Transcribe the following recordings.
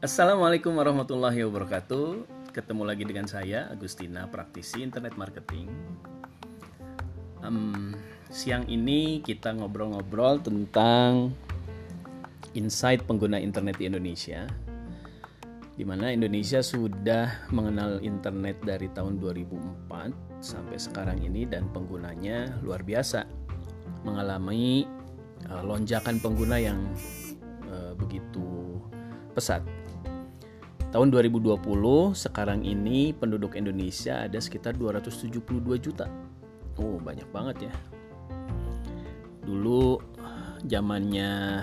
Assalamualaikum warahmatullahi wabarakatuh. Ketemu lagi dengan saya Agustina, praktisi internet marketing. Um, siang ini kita ngobrol-ngobrol tentang insight pengguna internet di Indonesia. Di mana Indonesia sudah mengenal internet dari tahun 2004 sampai sekarang ini dan penggunanya luar biasa mengalami uh, lonjakan pengguna yang uh, begitu pesat. Tahun 2020 sekarang ini penduduk Indonesia ada sekitar 272 juta. Oh, banyak banget ya. Dulu zamannya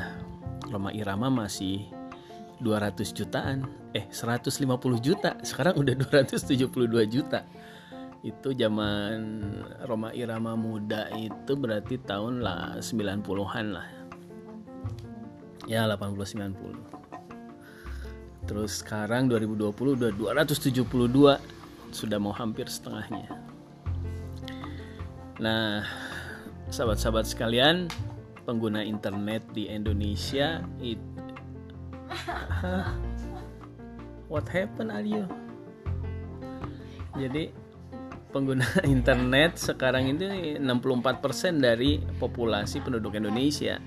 Roma Irama masih 200 jutaan. Eh, 150 juta. Sekarang udah 272 juta. Itu zaman Roma Irama muda itu berarti tahun lah 90-an lah. Ya, 80 90 Terus sekarang 2020 udah 272 sudah mau hampir setengahnya. Nah, sahabat-sahabat sekalian, pengguna internet di Indonesia it What happened you? Jadi pengguna internet sekarang ini 64% dari populasi penduduk Indonesia.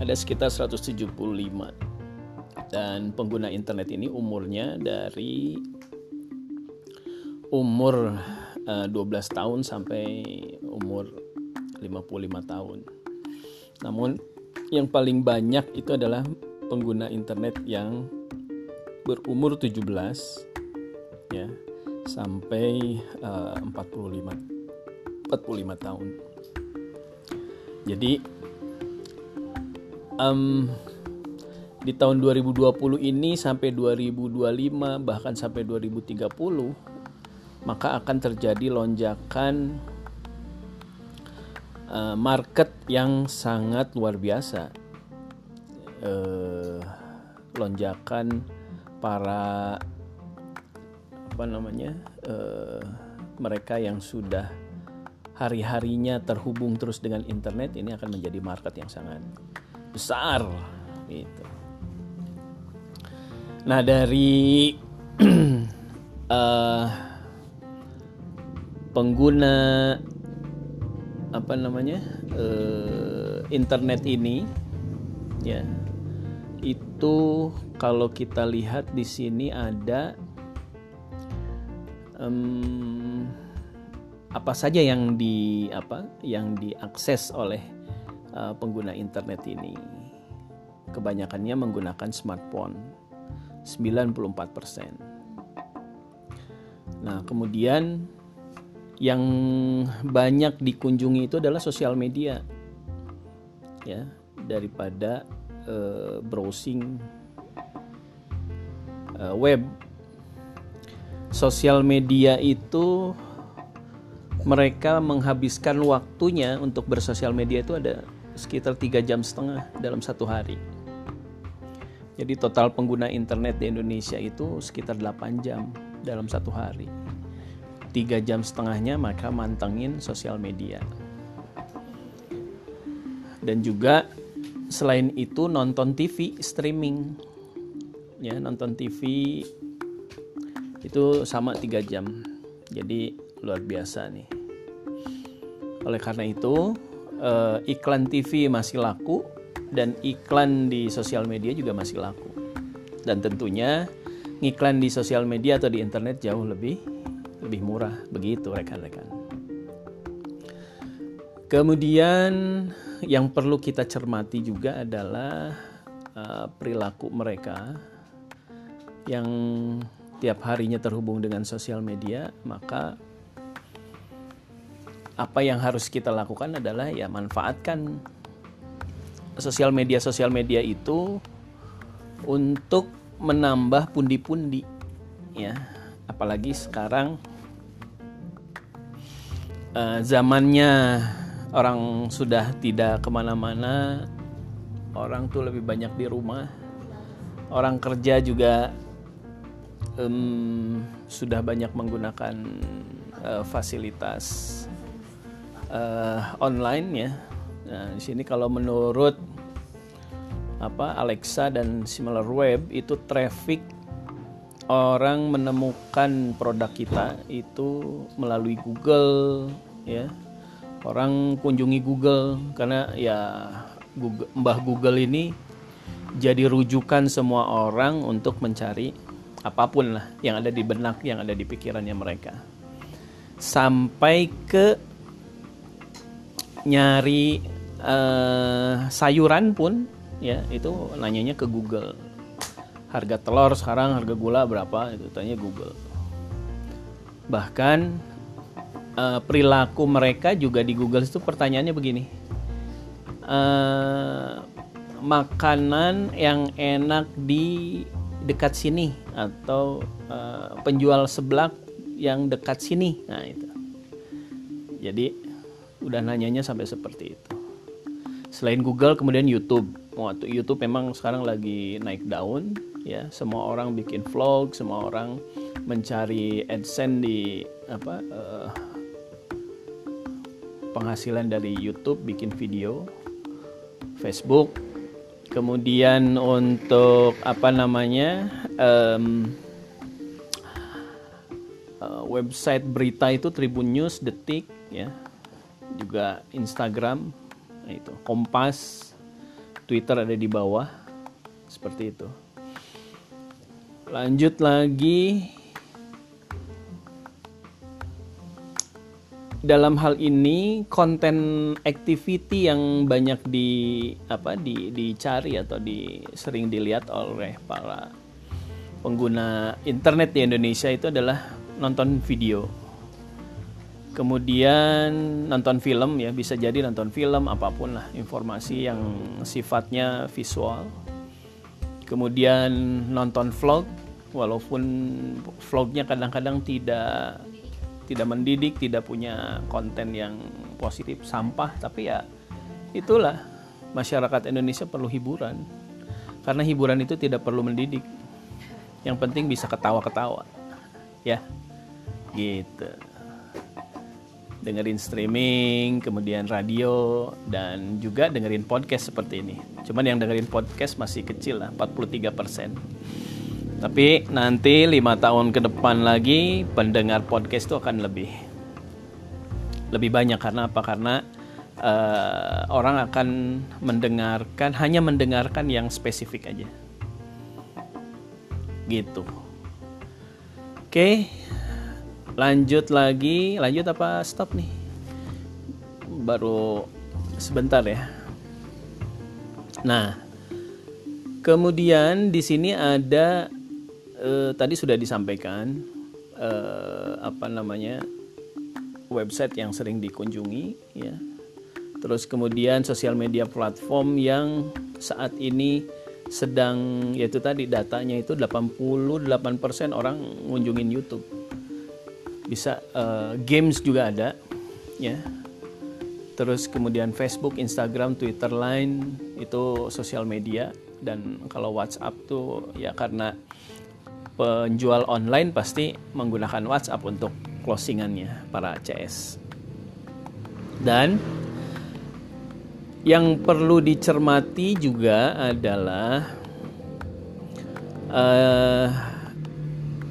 Ada sekitar 175 dan pengguna internet ini umurnya dari umur uh, eh, 12 tahun sampai umur 55 tahun. Namun yang paling banyak itu adalah pengguna internet yang berumur 17 ya sampai uh, 45 45 tahun. Jadi um, di tahun 2020 ini sampai 2025 bahkan sampai 2030 maka akan terjadi lonjakan uh, market yang sangat luar biasa uh, lonjakan para apa namanya uh, mereka yang sudah hari-harinya terhubung terus dengan internet ini akan menjadi market yang sangat besar gitu. Nah dari uh, pengguna apa namanya uh, internet ini ya itu kalau kita lihat di sini ada um, apa saja yang di apa yang diakses oleh uh, pengguna internet ini. Kebanyakannya menggunakan smartphone 94%. Nah, kemudian yang banyak dikunjungi itu adalah sosial media. Ya, daripada uh, browsing uh, web. Sosial media itu mereka menghabiskan waktunya untuk bersosial media itu ada sekitar tiga jam setengah dalam satu hari. Jadi total pengguna internet di Indonesia itu sekitar 8 jam dalam satu hari. Tiga jam setengahnya maka mantengin sosial media. Dan juga selain itu nonton TV streaming. Ya, nonton TV itu sama tiga jam. Jadi luar biasa nih. Oleh karena itu, eh, iklan TV masih laku dan iklan di sosial media juga masih laku. Dan tentunya iklan di sosial media atau di internet jauh lebih lebih murah begitu rekan-rekan. Kemudian yang perlu kita cermati juga adalah uh, perilaku mereka yang tiap harinya terhubung dengan sosial media, maka apa yang harus kita lakukan adalah ya manfaatkan sosial media sosial media itu untuk menambah pundi-pundi ya. Apalagi sekarang uh, zamannya orang sudah tidak ke mana-mana orang tuh lebih banyak di rumah orang kerja juga um, sudah banyak menggunakan uh, fasilitas uh, online ya Nah, di sini kalau menurut apa Alexa dan similar web itu traffic orang menemukan produk kita itu melalui Google ya. Orang kunjungi Google karena ya Google, Mbah Google ini jadi rujukan semua orang untuk mencari apa pun lah yang ada di benak yang ada di pikirannya mereka. Sampai ke nyari uh, sayuran pun ya itu nanyanya ke Google. Harga telur sekarang harga gula berapa? Itu tanya Google. Bahkan uh, perilaku mereka juga di Google itu pertanyaannya begini. Uh, makanan yang enak di dekat sini atau uh, penjual seblak yang dekat sini. Nah itu. Jadi udah nanyanya sampai seperti itu selain Google kemudian YouTube. Waktu YouTube memang sekarang lagi naik daun ya. Semua orang bikin vlog semua orang mencari adsense di apa uh, penghasilan dari YouTube bikin video. Facebook. Kemudian untuk apa namanya um, website berita itu Tribun News Detik ya. Juga Instagram itu. Kompas Twitter ada di bawah. Seperti itu. Lanjut lagi. Dalam hal ini konten activity yang banyak di apa di dicari atau di sering dilihat oleh para pengguna internet di Indonesia itu adalah nonton video kemudian nonton film ya bisa jadi nonton film apa pun lah informasi yang sifatnya visual kemudian nonton vlog walaupun vlognya kadang-kadang tidak tidak mendidik, tidak punya konten yang positif, sampah, tapi ya itulah masyarakat Indonesia perlu hiburan. Karena hiburan itu tidak perlu mendidik. Yang penting bisa ketawa-ketawa. Ya. Gitu. Dengerin streaming, kemudian radio dan juga dengerin podcast seperti ini. Cuman yang dengerin podcast masih kecil lah, 43 persen. Tapi nanti lima tahun ke depan lagi pendengar podcast itu akan lebih lebih banyak karena apa? Karena uh, orang akan mendengarkan hanya mendengarkan yang spesifik aja. Gitu. Oke. Lanjut lagi, lanjut apa stop nih? Baru sebentar ya. Nah, kemudian di sini ada eh, tadi sudah disampaikan eh, apa namanya website yang sering dikunjungi ya. Terus kemudian sosial media platform yang saat ini sedang yaitu tadi datanya itu 88% orang ngunjungin YouTube. Bisa uh, games juga ada ya. Terus kemudian Facebook, Instagram, Twitter, Line itu sosial media dan kalau WhatsApp tuh ya karena penjual online pasti menggunakan WhatsApp untuk closingannya para CS. Dan yang perlu dicermati juga adalah uh,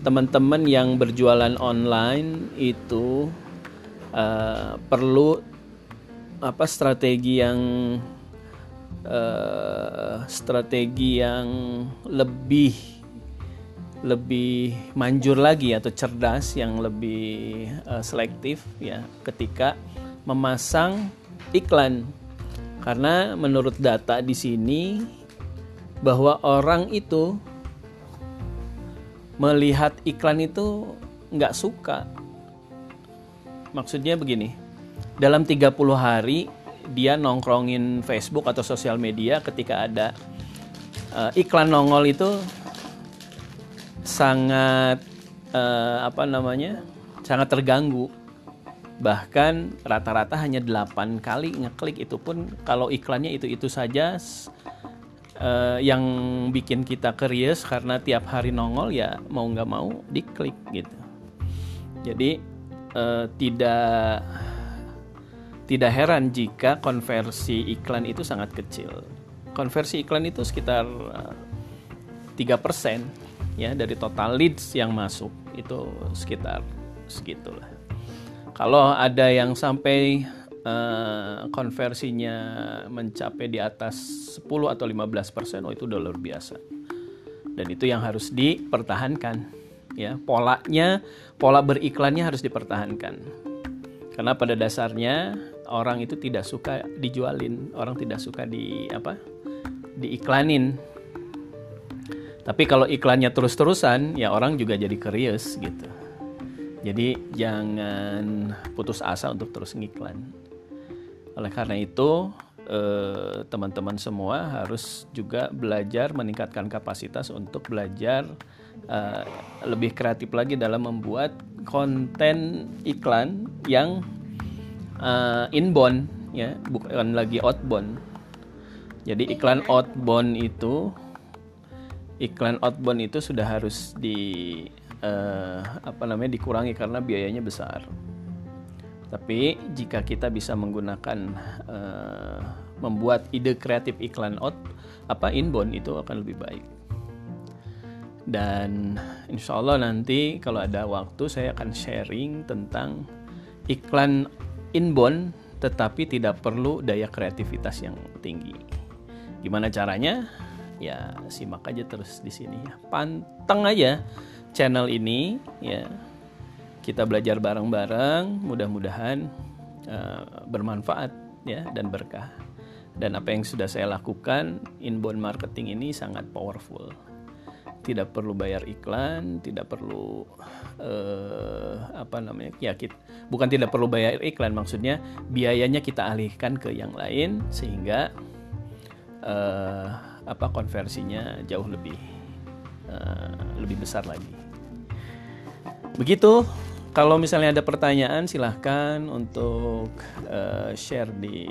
teman-teman yang berjualan online itu uh, perlu apa strategi yang uh, strategi yang lebih lebih manjur lagi atau cerdas yang lebih uh, selektif ya ketika memasang iklan. Karena menurut data di sini bahwa orang itu melihat iklan itu nggak suka. Maksudnya begini dalam 30 hari dia nongkrongin Facebook atau sosial media ketika ada uh, iklan nongol itu sangat uh, apa namanya sangat terganggu. Bahkan rata-rata hanya 8 kali ngeklik itu pun kalau iklannya itu itu saja uh, yang bikin kita curious karena tiap hari nongol ya mau nggak mau diklik gitu jadi uh, tidak tidak heran jika konversi iklan itu sangat kecil konversi iklan itu sekitar tiga persen ya dari total leads yang masuk itu sekitar segitulah. Kalau ada yang sampai uh, konversinya mencapai di atas 10 atau 15 persen, oh itu udah luar biasa. Dan itu yang harus dipertahankan, ya polanya, pola beriklannya harus dipertahankan. Karena pada dasarnya orang itu tidak suka dijualin, orang tidak suka di apa, diiklanin. Tapi kalau iklannya terus-terusan, ya orang juga jadi curious gitu. Jadi jangan putus asa untuk terus ngiklan. Oleh karena itu, eh, teman-teman semua harus juga belajar meningkatkan kapasitas untuk belajar eh, lebih kreatif lagi dalam membuat konten iklan yang uh, inbound ya, bukan lagi outbound. Jadi iklan outbound itu iklan outbound itu sudah harus di uh, apa namanya dikurangi karena biayanya besar. Tapi jika kita bisa menggunakan uh, membuat ide kreatif iklan out apa inbound itu akan lebih baik. Dan insya Allah nanti kalau ada waktu saya akan sharing tentang iklan inbound tetapi tidak perlu daya kreativitas yang tinggi. Gimana caranya? Ya simak aja terus di sini ya. Panteng aja channel ini ya kita belajar bareng-bareng mudah-mudahan uh, bermanfaat ya dan berkah. Dan apa yang sudah saya lakukan inbound marketing ini sangat powerful. Tidak perlu bayar iklan tidak perlu uh, apa namanya ya bukan tidak perlu bayar iklan maksudnya biayanya kita alihkan ke yang lain sehingga uh, apa konversinya jauh lebih uh, lebih besar lagi. Begitu. Kalau misalnya ada pertanyaan silahkan untuk uh, share di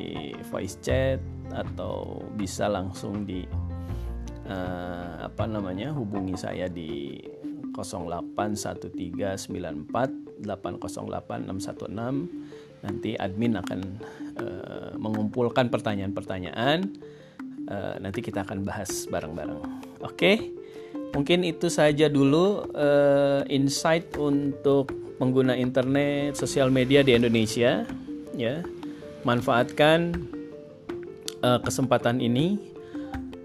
voice chat atau bisa langsung di uh, apa namanya hubungi saya di 0813948088616 nanti admin akan uh, mengumpulkan pertanyaan-pertanyaan. Uh, nanti kita akan bahas bareng-bareng. Oke? Okay? Mungkin itu saja dulu uh, insight untuk pengguna internet, sosial media di Indonesia. Ya, manfaatkan uh, kesempatan ini,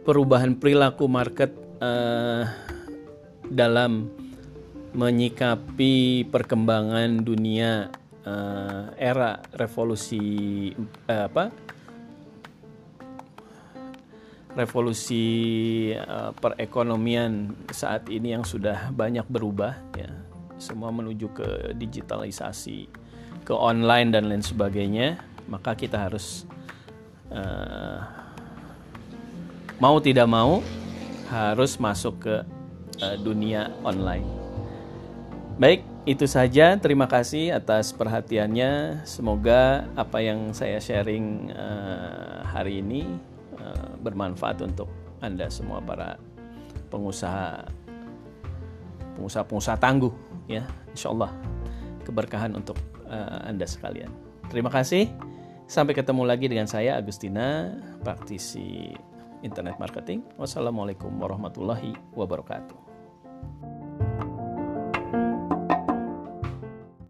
perubahan perilaku market uh, dalam menyikapi perkembangan dunia uh, era revolusi uh, apa revolusi uh, perekonomian saat ini yang sudah banyak berubah ya semua menuju ke digitalisasi ke online dan lain sebagainya maka kita harus uh, mau tidak mau harus masuk ke uh, dunia online. Baik itu saja. Terima kasih atas perhatiannya. Semoga apa yang saya sharing uh, hari ini bermanfaat untuk Anda semua para pengusaha pengusaha-pengusaha tangguh ya. Insya Allah keberkahan untuk uh, Anda sekalian. Terima kasih. Sampai ketemu lagi dengan saya Agustina praktisi internet marketing. Wassalamualaikum warahmatullahi wabarakatuh